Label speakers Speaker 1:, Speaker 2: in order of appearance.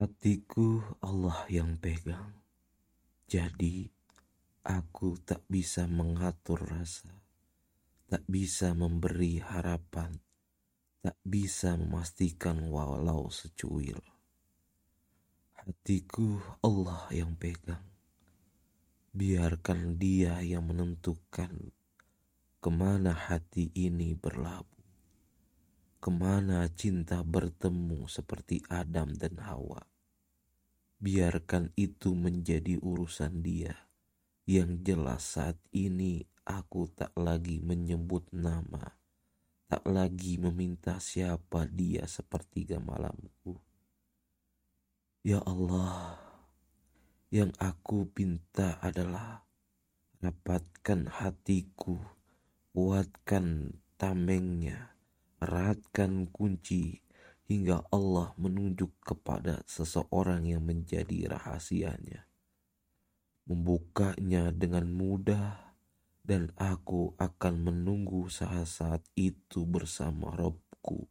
Speaker 1: Hatiku Allah yang pegang, jadi aku tak bisa mengatur rasa, tak bisa memberi harapan, tak bisa memastikan walau secuil. Hatiku Allah yang pegang, biarkan Dia yang menentukan ke mana hati ini berlabuh. Ke mana cinta bertemu seperti Adam dan Hawa. Biarkan itu menjadi urusan dia. Yang jelas saat ini aku tak lagi menyebut nama, tak lagi meminta siapa dia sepertiga malamku. Ya Allah, yang aku pinta adalah rapatkan hatiku, kuatkan tamengnya, eratkan kunci hingga Allah menunjuk kepada seseorang yang menjadi rahasianya. Membukanya dengan mudah dan aku akan menunggu saat-saat itu bersama Robku